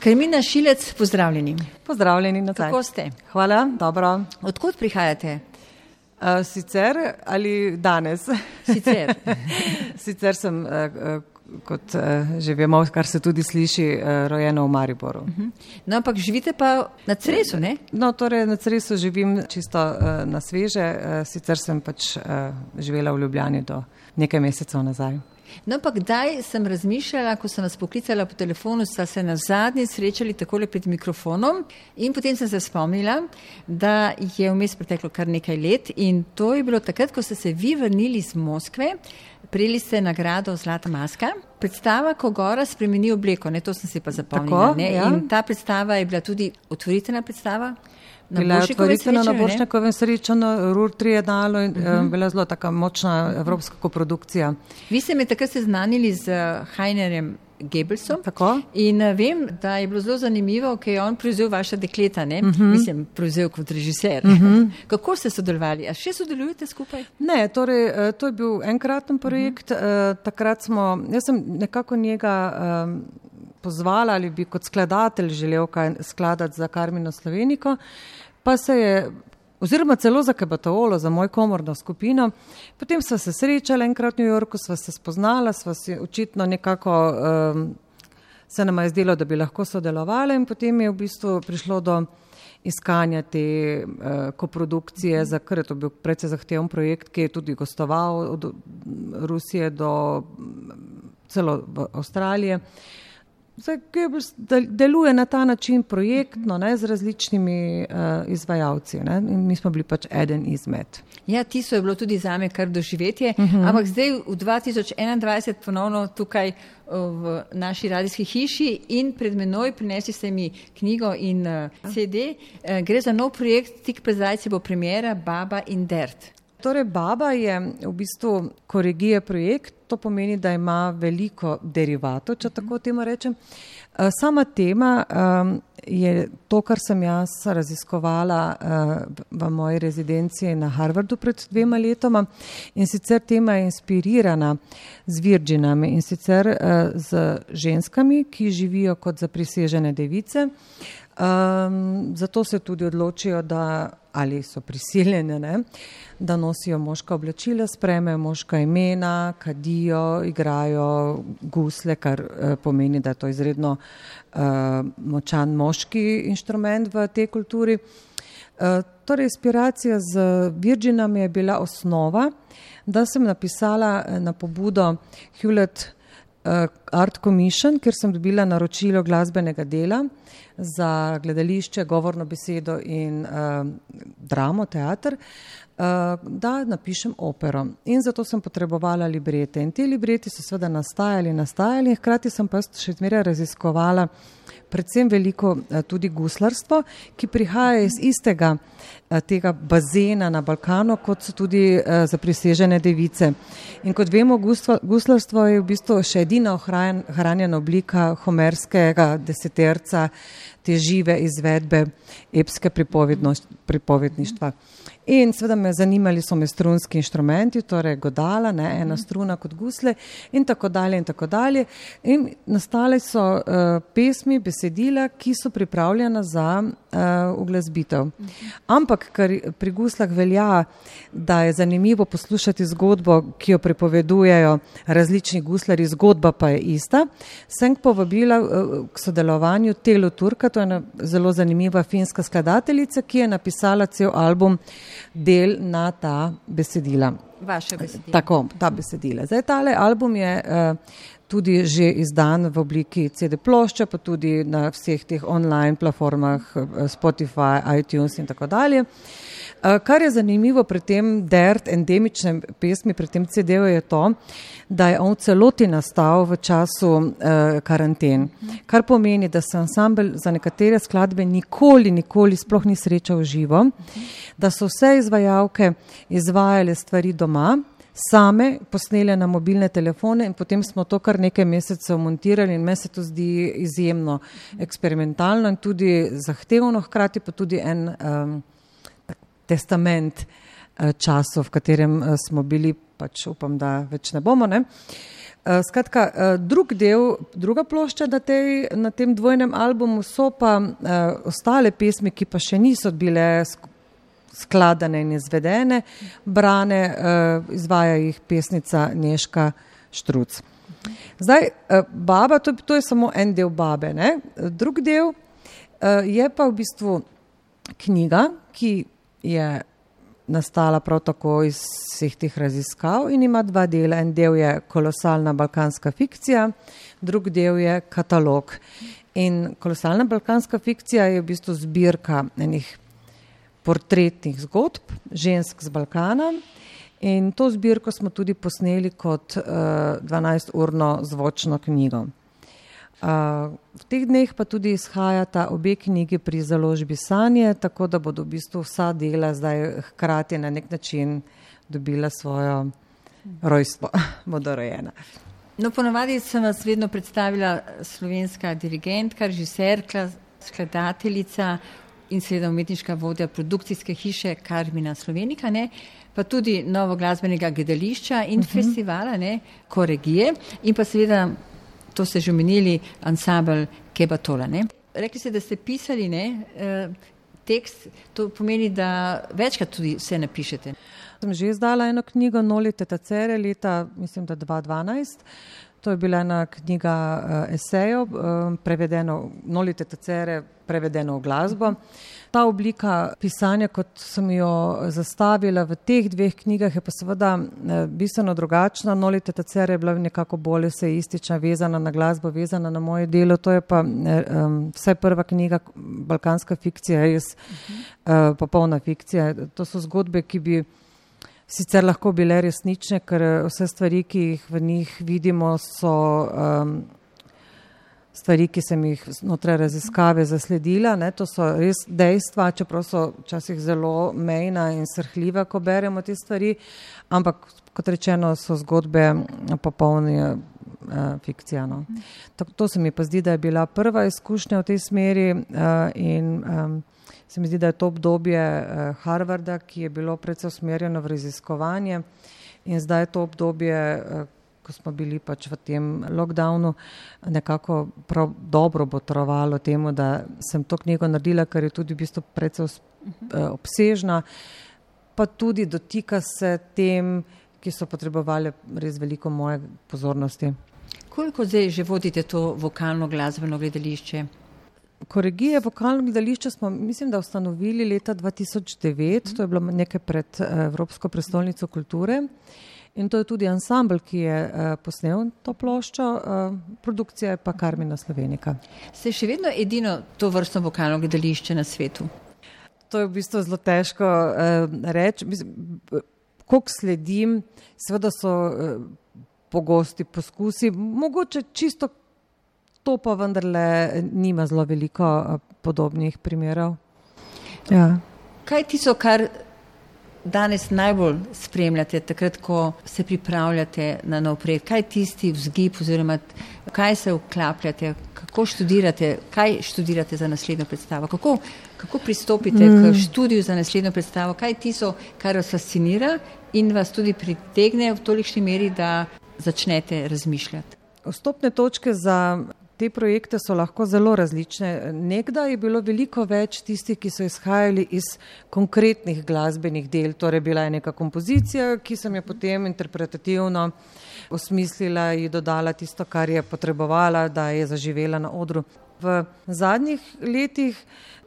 Krmina Šilec, pozdravljeni. Pozdravljeni na Kako ste? Hvala, dobro. Odkud prihajate? Uh, sicer ali danes? Sicer. sicer sem, uh, kot uh, že vemo, kar se tudi sliši, uh, rojena v Mariboru. Uh -huh. No, ampak živite pa na Cresu, ne? No, torej na Cresu živim čisto uh, na sveže, uh, sicer sem pač uh, živela v Ljubljani do nekaj mesecev nazaj. No, pa kdaj sem razmišljala, ko sem vas poklicala po telefonu, sta se na zadnji srečali takole pred mikrofonom in potem sem se spomnila, da je vmes preteklo kar nekaj let in to je bilo takrat, ko ste se vi vrnili iz Moskve, prijeli ste nagrado Zlata maska. Predstava, ko gora spremeni obleko, ne, to sem si pa zapomnila. Tako, ja. In ta predstava je bila tudi otvoritvena predstava. Bila je otvoritvena na Bošnjakovem srečanju, Rur Trijedalo in uh Mhm. -huh. bila zelo taka močna evropska koprodukcija. Vi ste me takrat seznanili z Heinerjem Goebbelsom. Tako. In uh, vem, da je bilo zelo zanimivo, ker je on prevzel vaša dekleta, ne? Uh Mhm. -huh. Mislim, prevzel kot režiser. Uh -huh. Kako ste sodelovali? A še sodelujete skupaj? Ne, torej, eh, to je bil enkraten projekt. Uh -huh. Takrat smo, jaz sem nekako njega um, pozvala ali bi kot skladatelj želel kaj skladati za Karmino Sloveniko, pa se je, oziroma celo za Kebataolo, za moj komorno skupino. Potem sva se srečala enkrat v New Yorku, sva se spoznala, sva si očitno nekako. Um, se nam je zdelo, da bi lahko sodelovali in potem je v bistvu prišlo do iskanja te uh, koprodukcije, za kar je to bil precej zahteven projekt, ki je tudi gostoval od Rusije do celo Avstralije. Zdaj, Goebbels deluje na ta način projektno, ne, z različnimi uh, izvajalci. Ne, in mi smo bili pač eden izmed. Ja, tisto je bilo tudi za me kar doživetje, uh Mhm. -huh. ampak zdaj v 2021 ponovno tukaj v naši radijski hiši in pred menoj prinesli ste mi knjigo in uh, CD. Uh, gre za nov projekt, tik pred zdajci bo premjera Baba in Dert. Torej, Baba je v bistvu korigije projekt, to pomeni, da ima veliko derivatov, če tako temu rečem. Sama tema um, je to, kar sem jaz raziskovala uh, v moji rezidenciji na Harvardu pred dvema letoma in sicer tema je inspirirana z virginami in sicer uh, z ženskami, ki živijo kot zaprisežene device. Um, zato se tudi odločijo, da ali so prisiljene, ne, da nosijo moška oblačila, spremejo moška imena, kadijo, igrajo gusle, kar uh, pomeni, da je to izredno uh, močan moški inštrument v tej kulturi. Uh, torej, inspiracija z virginami je bila osnova, da sem napisala na pobudo Hewlett Art Commission, kjer sem dobila naročilo glasbenega dela za gledališče, govorno besedo in uh, dramo, teater, uh, da napišem opero. In zato sem potrebovala librete. In ti libreti so seveda nastajali, nastajali, hkrati sem pa še zmeraj raziskovala predvsem veliko uh, tudi guslarstvo, ki prihaja iz istega uh, tega bazena na Balkanu, kot so tudi uh, zaprisežene device. In kot vemo, guslarstvo je v bistvu še edina ohranjena oblika homerskega deseterca, te žive izvedbe epske pripovedništva. In seveda me zanimali so me strunski inštrumenti, torej godala, ne, ena struna kot gusle in tako dalje in tako dalje. In nastale so uh, pesmi, besedila, ki so pripravljena za uh, uglasbitev. Ampak, ker pri guslah velja, da je zanimivo poslušati zgodbo, ki jo pripovedujejo različni guslari, zgodba pa je ista, sem povabila uh, k sodelovanju Telo Turka, to je ena zelo zanimiva finska skladateljica, ki je napisala cel album del na ta besedila. Vaše besedila. Tako, ta besedila. Zdaj, tale album je uh, tudi že izdan v obliki CD plošče, pa tudi na vseh teh online platformah, Spotify, iTunes in tako dalje. Uh, kar je zanimivo pri tem dert endemičnem pesmi, pri tem CD-ju je to, da je on v celoti nastal v času uh, karanten. Kar pomeni, da se ansambl za nekatere skladbe nikoli, nikoli sploh ni srečal živo, da so vse izvajalke izvajale stvari doma, same posnele na mobilne telefone in potem smo to kar nekaj mesecev montirali in meni se to zdi izjemno eksperimentalno in tudi zahtevno, hkrati pa tudi en um, testament uh, časov, v katerem uh, smo bili, pač upam, da več ne bomo. Ne? Uh, skratka, drug del, druga plošča na, tej, na tem dvojnem albumu so pa ostale pesmi, ki pa še niso bile skladane in izvedene, brane, izvaja jih pesnica Neška Štruc. Zdaj, baba, to, to je samo en del babe. Ne? Drug del je pa v bistvu knjiga, ki je nastala prav tako iz vseh teh raziskav in ima dva dela. En del je kolosalna balkanska fikcija, drug del je katalog. In kolosalna balkanska fikcija je v bistvu zbirka enih portretnih zgodb žensk z Balkana. In to zbirko smo tudi posneli kot uh, eh, 12-urno zvočno knjigo. V teh dneh pa tudi izhajata obe knjigi pri založbi Sanje, tako da bodo v bistvu vsa dela zdaj hkrati na nek način dobila svojo rojstvo, bodo rojena. No, ponovadi sem vas vedno predstavila slovenska dirigentka, režiserka, skladateljica in seveda umetniška vodja produkcijske hiše Karmina Slovenika, ne? pa tudi novo glasbenega gledališča in uh mhm. -huh. festivala, ne? Koregije in pa seveda to ste že omenili, ansambl Kebatola. Ne? Rekli ste, da ste pisali ne, eh, tekst, to pomeni, da večkrat tudi vse napišete. Sem že izdala eno knjigo Nolite Tacere leta, mislim, da 2012. To je bila ena knjiga uh, esejev, uh, prevedeno, Nolite Tacere, prevedeno v glasbo. Uh, Ta oblika pisanja, kot sem jo zastavila v teh dveh knjigah, je pa seveda eh, bistveno drugačna. Nolite Tacer je bila nekako bolj eseistična, vezana na glasbo, vezana na moje delo. To je pa um, vsaj prva knjiga, balkanska fikcija, res uh, popolna fikcija. To so zgodbe, ki bi sicer lahko bile resnične, ker vse stvari, ki jih v njih vidimo, so. Um, stvari, ki sem jih znotraj raziskave zasledila. Ne, to so res dejstva, čeprav so včasih zelo mejna in srhljiva, ko beremo te stvari, ampak kot rečeno, so zgodbe popolni uh, fikcija. No. To, to se mi pa zdi, da je bila prva izkušnja v tej smeri uh, in um, se mi zdi, da je to obdobje uh, Harvarda, ki je bilo predvsem usmerjeno v raziskovanje in zdaj je to obdobje, uh, ko smo bili pač v tem lockdownu, nekako prav dobro botrovalo temu, da sem to knjigo naredila, ker je tudi v bistvu precej eh, obsežna, pa tudi dotika se tem, ki so potrebovali res veliko moje pozornosti. Koliko zdaj že vodite to vokalno glasbeno gledališče? Koregije vokalno gledališče smo, mislim, da ustanovili leta 2009, to je bilo nekaj pred eh, Evropsko prestolnico kulture. In to je tudi ansambl, ki je uh, posnel to ploščo, uh, produkcija je pa Karmina Slovenika. Ste še vedno edino to vrstno vokalno gledališče na svetu? To je v bistvu zelo težko uh, reči. Kolik sledim, seveda so uh, pogosti poskusi, mogoče čisto to pa vendarle nima zelo veliko uh, podobnih primerov. Ja. Kaj ti so, kar danes najbolj spremljate, takrat, ko se pripravljate na nov projekt? Kaj je tisti vzgib, oziroma kaj se vklapljate, kako študirate, kaj študirate za naslednjo predstavo? Kako, kako pristopite mm. k študiju za naslednjo predstavo? Kaj je tisto, kar vas fascinira in vas tudi pritegne v tolikšni meri, da začnete razmišljati? Vstopne točke za te projekte so lahko zelo različne. Nekdaj je bilo veliko več tistih, ki so izhajali iz konkretnih glasbenih del, torej bila je neka kompozicija, ki sem jo potem interpretativno osmislila in dodala tisto, kar je potrebovala, da je zaživela na odru. V zadnjih letih,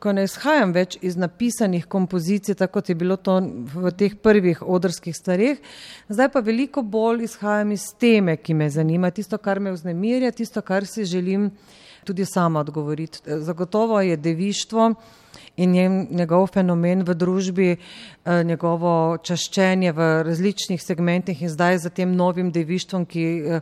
ko ne izhajam več iz napisanih kompozicij, tako kot je bilo to v teh prvih odrskih stvarih, zdaj pa veliko bolj izhajam iz teme, ki me zanima, tisto, kar me vznemirja, tisto, kar si želim tudi sama odgovoriti. Zagotovo je devištvo in njegov fenomen v družbi, eh, njegovo čaščenje v različnih segmentih in zdaj za tem novim devištvom, ki eh,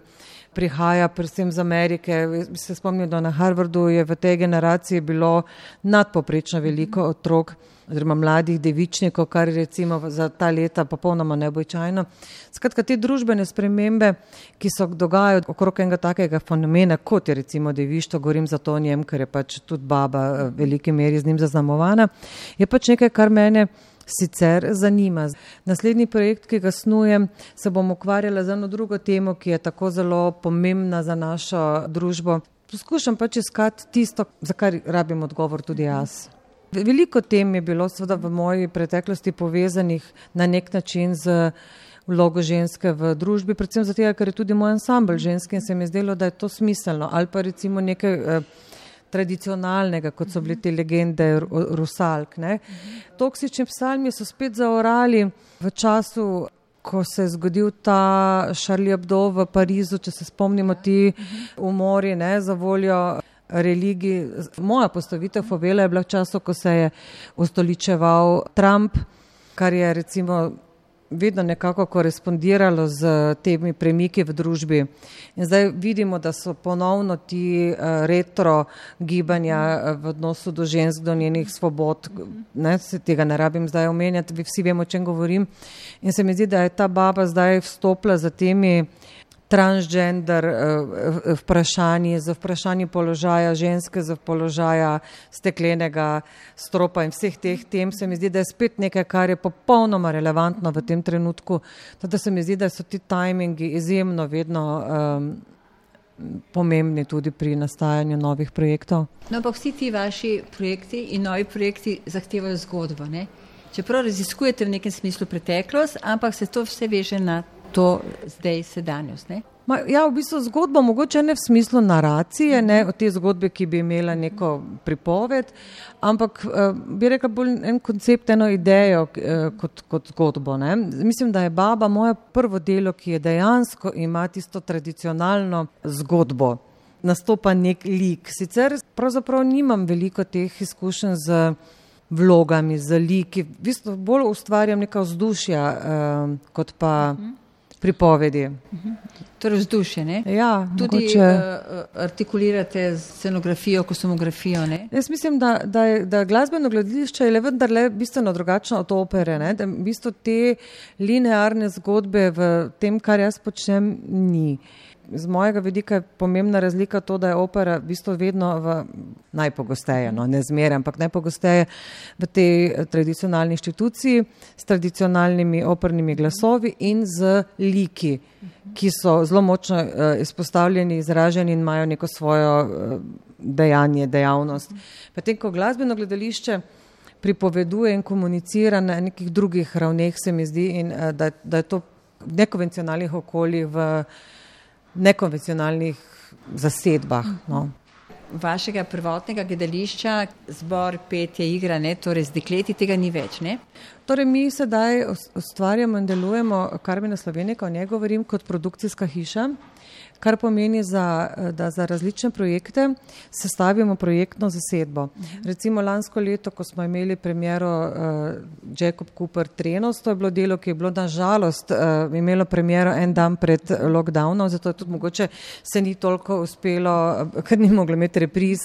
prihaja predvsem z Amerike. Se spomnim, da na Harvardu je v tej generaciji bilo nadpoprečno veliko otrok oziroma mladih devičnikov, kar je recimo za ta leta popolnoma nebojčajno. Skratka, te družbene spremembe, ki se dogajajo okrog enega takega fenomena, kot je recimo devištvo, govorim za to njem, ker je pač tudi baba v veliki meri z njim zaznamovana, je pač nekaj, kar mene sicer zanima. Naslednji projekt, ki ga snujem, se bom ukvarjala z eno drugo temo, ki je tako zelo pomembna za našo družbo. Poskušam pač iskati tisto, za kar rabim odgovor tudi jaz. Veliko tem je bilo seveda v moji preteklosti povezanih na nek način z vlogo ženske v družbi, predvsem zato, ker je tudi moj ansambl ženski in se mi je zdelo, da je to smiselno. Ali pa recimo nekaj eh, tradicionalnega, kot so bile te legende rusalk. Ne. Toksični psalmi so spet zaorali v času, ko se je zgodil ta Charlie Hebdo v Parizu, če se spomnimo ti umori ne, za voljo religiji. Moja postavitev Favela je bila v času, ko se je ustoličeval Trump, kar je recimo vedno nekako korespondiralo z temi premiki v družbi. In zdaj vidimo, da so ponovno ti uh, retro gibanja uh, v odnosu do žensk, do njenih svobod, ne, se tega ne rabim zdaj omenjati, vsi vemo, o čem govorim. In se mi zdi, da je ta baba zdaj vstopila za temi transgender uh, vprašanji, za vprašanje položaja ženske, za položaja steklenega stropa in vseh teh tem, se mi zdi, da je spet nekaj, kar je popolnoma relevantno v tem trenutku. Teda se mi zdi, da so ti tajmingi izjemno vedno um, pomembni tudi pri nastajanju novih projektov. No, pa vsi ti vaši projekti in novi projekti zahtevajo zgodbo. Ne? Čeprav raziskujete v nekem smislu preteklost, ampak se to vse veže na to zdaj sedanjost. Ne? Ma, ja, v bistvu zgodba, mogoče ne v smislu naracije, ne o te zgodbe, ki bi imela neko pripoved, ampak uh, bi rekla bolj en koncept, eno idejo uh, kot, kot zgodbo. Ne. Mislim, da je baba moje prvo delo, ki je dejansko ima tisto tradicionalno zgodbo. Nastopa nek lik. Sicer pravzaprav nimam veliko teh izkušenj z vlogami, z liki. V bistvu bolj ustvarjam neka vzdušja uh, kot pa. -huh pripovedi. Torej, vzdušje. Ne? Ja, tudi mogoče... uh, artikulirate scenografijo, kostumografijo. Ne? Jaz mislim, da, da, je, da glasbeno gledališče je le vendar le bistveno drugačno od opere. Ne? Da v bistvu te linearne zgodbe v tem, kar jaz počnem, ni. Uh, z mojega vidika je pomembna razlika to, da je opera v bistvu vedno v najpogosteje, no ne zmeraj, ampak najpogosteje v tej eh, tradicionalni inštituciji s tradicionalnimi opernimi glasovi in z liki, ki so zelo močno uh, izpostavljeni, izraženi in imajo neko svojo uh, dejanje, dejavnost. Potem, ko glasbeno gledališče pripoveduje in komunicira na nekih drugih ravneh, se mi zdi, in da, da je to v nekonvencionalnih okoljih v nekonvencionalnih zasedbah. No. Vašega prvotnega gledališča, zbor petje igra, ne, torej z dekleti tega ni več. Ne? Torej, mi sedaj ustvarjamo in delujemo, kar mi na sloveniko o njej govorim, kot produkcijska hiša kar pomeni, za, da za različne projekte sestavimo projektno zasedbo. Recimo lansko leto, ko smo imeli premjero uh, Jacob Cooper Trenos, to je bilo delo, ki je bilo na žalost uh, imelo premjero en dan pred lockdownom, zato je tudi mogoče se ni toliko uspelo, ker ni moglo imeti repriz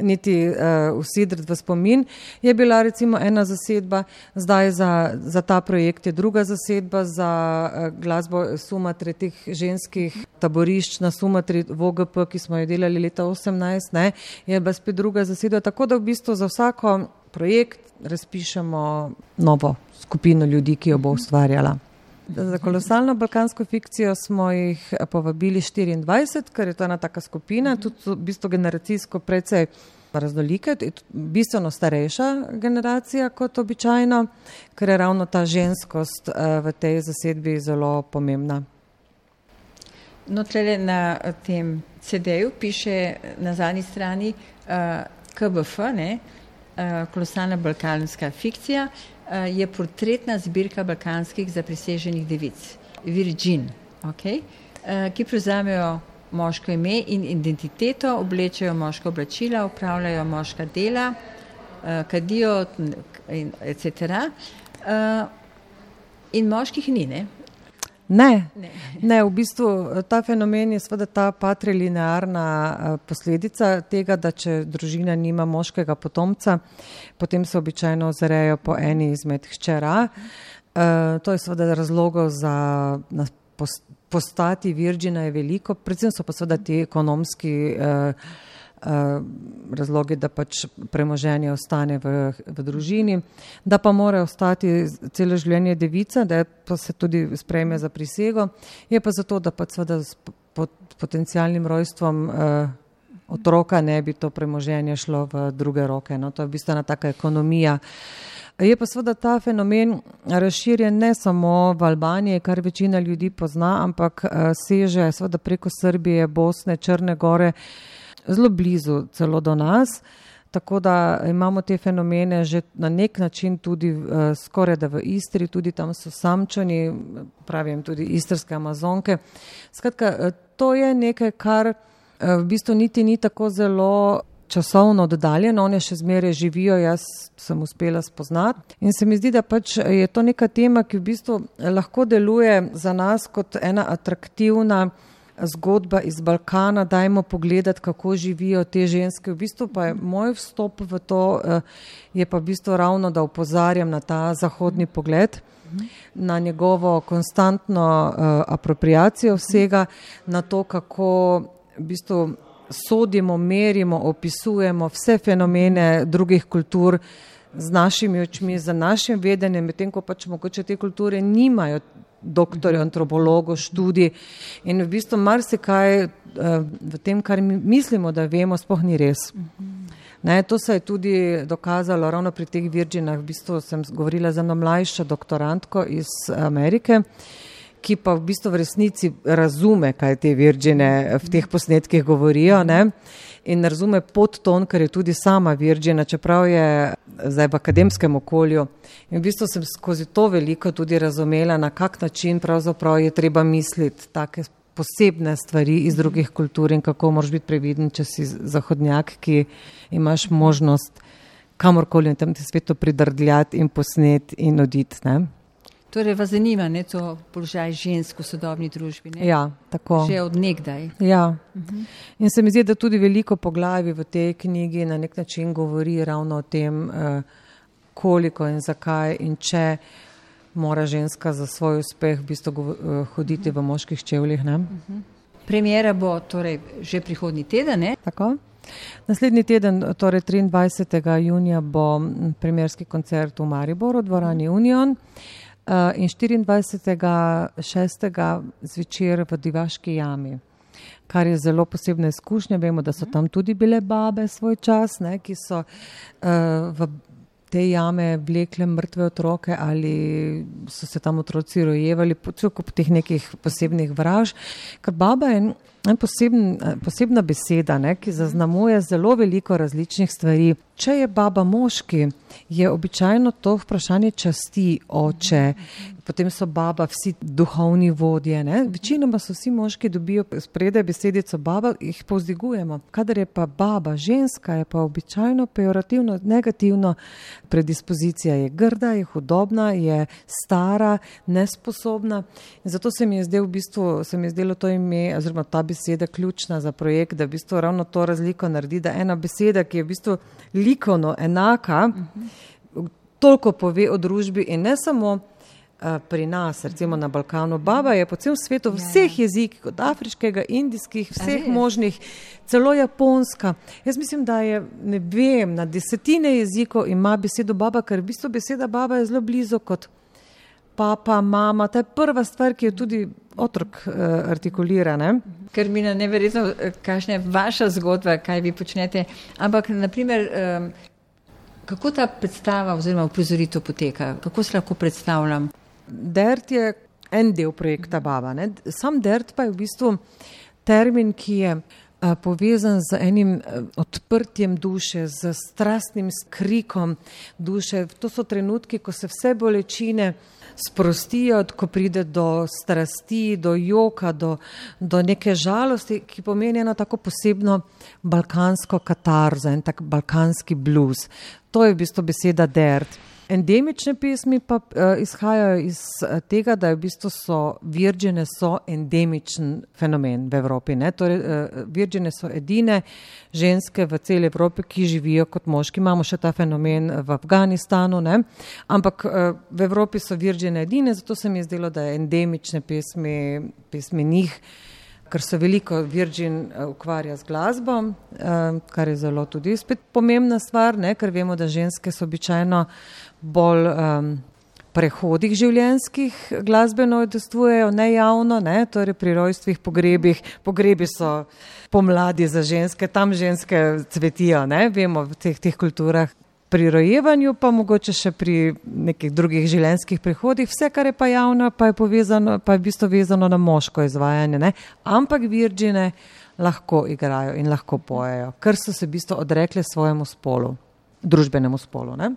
niti uh, usidriti v spomin. Je bila recimo ena zasedba, zdaj za, za ta projekt je druga zasedba za uh, glasbo Sumatre teh ženskih taborišč na Sumatri v OGP, ki smo jo delali leta 18, ne, je bila spet druga zasedba. Tako da v bistvu za vsako projekt razpišemo novo skupino ljudi, ki jo bo ustvarjala. Za kolosalno balkansko fikcijo smo jih povabili 24, ker je to ena taka skupina, tudi v bistvu generacijsko precej raznolika, bistveno starejša generacija kot običajno, ker je ravno ta ženskost eh, v tej zasedbi zelo pomembna. No, tle na tem CD-ju piše na zadnji strani uh, eh, KBF, ne, uh, kolosalna balkanska fikcija, uh, je portretna zbirka balkanskih zapriseženih devic, Virgin, okay, uh, ki prevzamejo moško ime in identiteto, oblečejo moško oblačila, upravljajo moška dela, uh, kadijo, etc. In moških ni, ne? Ne, ne. ne, v bistvu ta fenomen je seveda ta patrilinearna posledica tega, da če družina nima moškega potomca, potem se običajno ozrejo po eni izmed hčera. To je seveda razlogov za postati virgina je veliko, predvsem so pa seveda ti ekonomski razlogi, da pač premoženje ostane v, v družini, da pa mora ostati celo življenje devica, da pa se tudi sprejme za prisego, je pa zato, da pa seveda s potencijalnim rojstvom otroka ne bi to premoženje šlo v druge roke. No, to je v bistvu ena taka ekonomija. Je pa seveda ta fenomen razširjen ne samo v Albaniji, kar večina ljudi pozna, ampak seže seveda preko Srbije, Bosne, Črne gore, zelo blizu celo do nas. Tako da imamo te fenomene že na nek način tudi uh, skoraj da v Istri, tudi tam so samčani, pravim tudi istrske amazonke. Skratka, to je nekaj, kar uh, v bistvu niti ni tako zelo časovno oddaljeno, one še zmeraj živijo, jaz sem uspela spoznati. In se mi zdi, da pač je to neka tema, ki v bistvu lahko deluje za nas kot ena atraktivna zgodba iz Balkana, dajmo pogledati, kako živijo te ženske. V bistvu pa je moj vstop v to, eh, je pa v bistvu ravno, da upozarjam na ta zahodni pogled, na njegovo konstantno uh, apropriacijo vsega, na to, kako v bistvu sodimo, merimo, opisujemo vse fenomene drugih kultur z našimi očmi, za našim vedenjem, medtem ko pač mogoče te kulture nimajo doktorjev, antropologov, študij in v bistvu marsikaj uh, v tem, kar mi mislimo, da vemo, spoh ni res. Ne, to se je tudi dokazalo ravno pri teh virginah. V bistvu sem govorila za eno mlajšo doktorantko iz Amerike, ki pa v bistvu v resnici razume, kaj te virgine v teh posnetkih govorijo. Ne in razume podton, ker je tudi sama virgina, čeprav je zdaj v akademskem okolju. In v bistvu sem skozi to veliko tudi razumela, na kak način pravzaprav je treba misliti take posebne stvari iz drugih kultur in kako moraš biti previden, če si zahodnjak, ki imaš možnost kamorkoli na tem svetu pridrdljati in posnet in oditi. Torej, vas zanima ne, to položaj žensk v sodobni družbi? Ne? Ja, tako. Že od nekdaj. Ja. Uh -huh. In se mi zdi, da tudi veliko poglavi v tej knjigi na nek način govori ravno o tem, uh, koliko in zakaj in če mora ženska za svoj uspeh v bistvu uh, hoditi uh -huh. v moških čevljih. Uh -huh. Premjera bo torej že prihodnji teden. Ne? Tako. Naslednji teden, torej 23. junija, bo premjerski koncert v Mariboru, dvorani Union. Uh, uh, in 24.6. zvečer v Divaški jami. Kar je zelo posebna izkušnja. Vemo, da so tam tudi bile babe svoj čas, ne, ki so uh, v te jame vlekle mrtve otroke ali so se tam otroci rojevali po, po teh nekih posebnih vraž. Ker baba je poseben, posebna beseda, ne, ki zaznamuje zelo veliko različnih stvari. Če je baba moški, je običajno to vprašanje časti oče, potem so baba vsi duhovni vodje. Ne? Večinoma so vsi moški dobijo spredaj besedico baba, jih povzdigujemo. Kadar je pa baba ženska, je pa običajno pejorativno, negativno predispozicija. Je grda, je hudobna, je stara, nesposobna. In zato se mi je zdelo v bistvu, se mi je zdelo to ime, oziroma ta beseda ključna za projekt, da v bistvu ravno to razliko naredi, da ena beseda, ki je v bistvu likovno enaka, uh -huh. toliko pove o družbi in ne samo pri nas, recimo na Balkanu, baba je po celem svetu, v ja. vseh jezikih, od afriškega, indijskih, vseh možnih, celo japonska. Jaz mislim, da je, ne vem, na desetine jezikov ima besedo baba, ker v bistvu beseda baba je zelo blizu kot papa, mama. To je prva stvar, ki jo tudi otrok uh, artikulira. Ne? Ker mi je neverjetno, eh, kakšna je vaša zgodba, kaj vi počnete. Ampak, naprimer, um, kako ta predstava oziroma uprizoritev poteka, kako se lahko predstavljam? Dert je en del projekta Baba. Ne? Sam Dert pa je v bistvu termin, ki je a, povezan z enim a, odprtjem duše, z strastnim skrikom duše. To so trenutki, ko se vse bolečine sprostijo, ko pride do strasti, do joka, do, do neke žalosti, ki pomeni eno tako posebno balkansko katarzo, en tak balkanski blues. To je v bistvu beseda Dert. Endemične pesmi pa uh, izhajajo iz uh, tega, da v bistvu so virgine so endemičen fenomen v Evropi. Torej, uh, virgine so edine ženske v celi Evropi, ki živijo kot moški. Imamo še ta fenomen v Afganistanu, ne? ampak uh, v Evropi so virgine edine, zato se mi je zdelo, da je endemične pesmi, pesmi njih ker se veliko Virgin ukvarja z glasbo, kar je zelo tudi spet pomembna stvar, ne, ker vemo, da ženske so običajno bolj um, prehodih življenjskih glasbeno odestvujejo, ne javno, ne, torej pri rojstvih, pogrebih. Pogrebi so pomladi za ženske, tam ženske cvetijo, ne, vemo v teh, teh kulturah pri rojevanju, pa mogoče še pri nekih drugih življenjskih prihodih, vse, kar je pa javno, pa je, povezano, pa je v bistvu vezano na moško izvajanje. Ne? Ampak virgine lahko igrajo in lahko pojejo, ker so se v bistvu odrekli svojemu spolu, družbenemu spolu. Ne?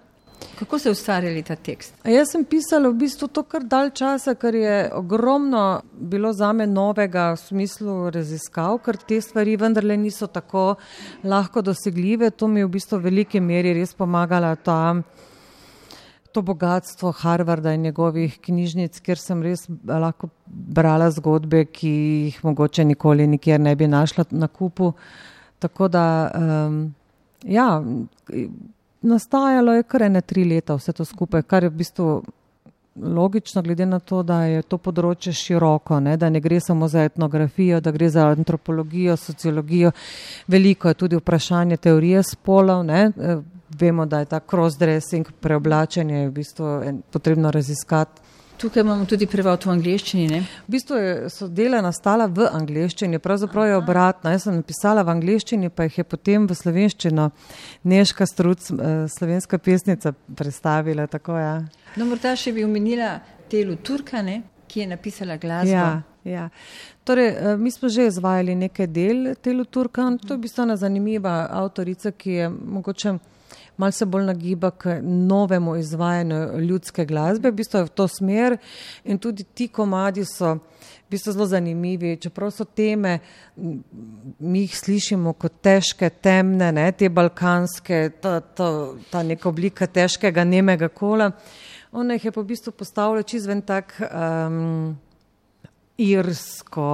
Kako ste ustvarjali ta tekst? A jaz sem pisala v bistvu to kar dalj časa, ker je ogromno bilo za me novega v smislu raziskav, ker te stvari vendarle niso tako lahko dosegljive. To mi je v bistvu v veliki meri res pomagala ta, to bogatstvo Harvarda in njegovih knjižnic, kjer sem res lahko brala zgodbe, ki jih mogoče nikoli nikjer ne bi našla na kupu. Tako da, um, ja nastajalo je kar ene tri leta vse to skupaj, kar je v bistvu logično, glede na to, da je to področje široko, ne, da ne gre samo za etnografijo, da gre za antropologijo, sociologijo, veliko je tudi vprašanje teorije spolov, ne, vemo, da je ta cross-dressing, preoblačenje v bistvu potrebno raziskati. Tukaj imamo tudi prevod v angleščini. Ne? V bistvu so dela nastala v angleščini, pravzaprav je obratno. Jaz sem napisala v angleščini, pa jih je potem v slovenščino Neška Struc, eh, slovenska pesnica, predstavila. Tako, ja. No, morda še bi omenila Telu Turkane, ki je napisala glasbo. Ja, ja. Torej, eh, mi smo že izvajali nekaj del Telu Turkan, to je v bistvu ena zanimiva avtorica, ki je mogoče malo se bolj nagiba k novemu izvajanju ljudske glasbe, v bistvu je v to smer in tudi ti komadi so v bistvu zelo zanimivi, čeprav so teme, mi jih slišimo kot težke, temne, ne, te balkanske, ta, ta, ta neka oblika težkega, nemega kola. On jih je po bistvu postavljal čizven tak um, irsko,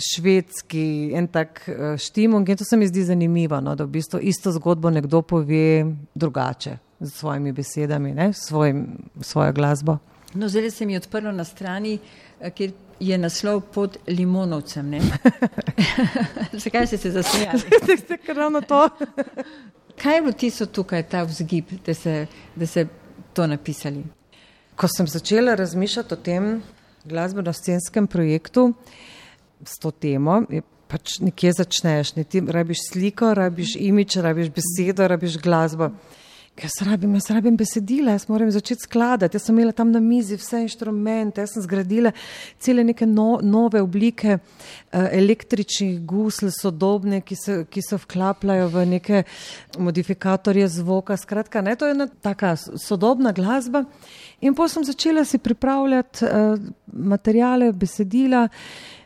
švedski en tak uh, štimung in to se mi zdi zanimivo, no, da v bistvu isto zgodbo nekdo pove drugače z svojimi besedami, ne, svojim, svojo glasbo. No, zdaj se mi je odprlo na strani, eh, kjer je naslov pod limonovcem. Zakaj ste se zasmejali? Ste ravno to. Kaj je bilo tisto tukaj, ta vzgib, da ste, da ste to napisali? Ko sem začela razmišljati o tem glasbeno-scenskem projektu, uh, s to temo. Pač nekje začneš, ne ti rabiš sliko, rabiš imič, rabiš besedo, rabiš glasbo. Jaz rabim, jaz rabim besedila, jaz moram začeti skladati. Jaz sem imela tam na mizi vse inštrumente, jaz sem zgradila cele neke no, nove oblike uh, električnih gusl, sodobne, ki se, ki se vklapljajo v neke modifikatorje zvoka. Skratka, ne, to je ena taka sodobna glasba. In potem sem začela si pripravljati uh, materijale, besedila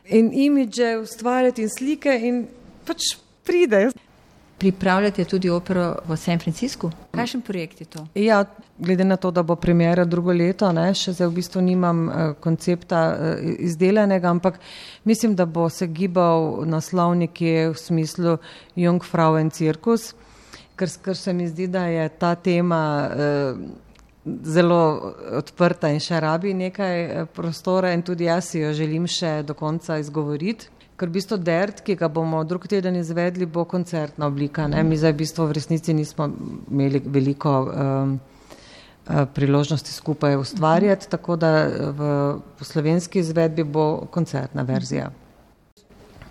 in imidže ustvarjati in slike in pač pride. Pripravljate tudi opero v San Franciscu? Kakšen projekt je to? Ja, glede na to, da bo premjera drugo leto, ne, še zdaj v bistvu nimam uh, koncepta uh, izdelanega, ampak mislim, da bo se gibal naslovnik v smislu Jungfrauen Cirkus, ker, ker se mi zdi, da je ta tema uh, zelo odprta in še rabi nekaj eh, prostora in tudi jaz si jo želim še do konca izgovoriti. Ker v bistvu dert, ki ga bomo drug teden izvedli, bo koncertna oblika. Ne? Mi zdaj v bistvu v resnici nismo imeli veliko um, priložnosti skupaj ustvarjati, tako da v, v slovenski izvedbi bo koncertna verzija.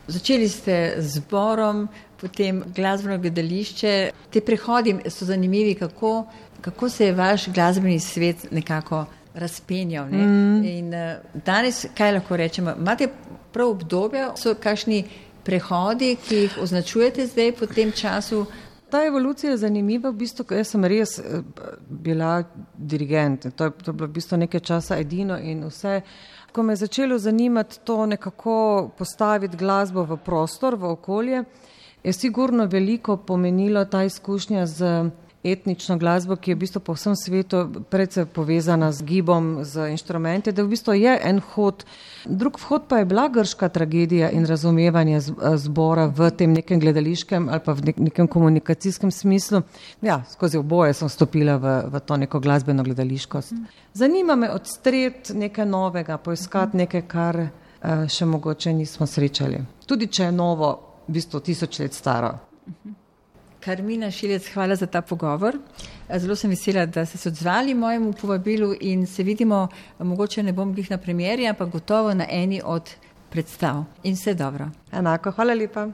Začeli ste z zborom, potem glasbeno gledališče. Te prehodi so zanimivi, kako kako se je vaš glasbeni svet nekako razpenjal. Ne? Mm. In uh, danes, kaj lahko rečemo, imate prav obdobje, so kakšni prehodi, ki jih označujete zdaj po tem času? Ta evolucija je zanimiva, v bistvu, jaz sem res eh, bila dirigent, to je, to je bilo v bistvu nekaj časa edino in vse. Ko me je začelo zanimati to nekako postaviti glasbo v prostor, v okolje, je sigurno veliko pomenilo ta izkušnja z etnično glasbo, ki je v bistvu po vsem svetu predvsej povezana z gibom, z inštrumenti, da v bistvu je en hod. Drug vhod pa je bila grška tragedija in razumevanje zbora v tem nekem gledališkem ali pa v nekem komunikacijskem smislu. Ja, skozi oboje sem stopila v, v to neko glasbeno gledališkost. Zanima me odstret nekaj novega, poiskati nekaj, kar še mogoče nismo srečali. Tudi če je novo, v bistvu tisoč let staro. Karmina Šilec, hvala za ta pogovor. Zelo sem vesela, da ste se odzvali mojemu povabilu in se vidimo, mogoče ne bom glih na premjeri, ampak gotovo na eni od predstav. In vse dobro. Enako, hvala lepa.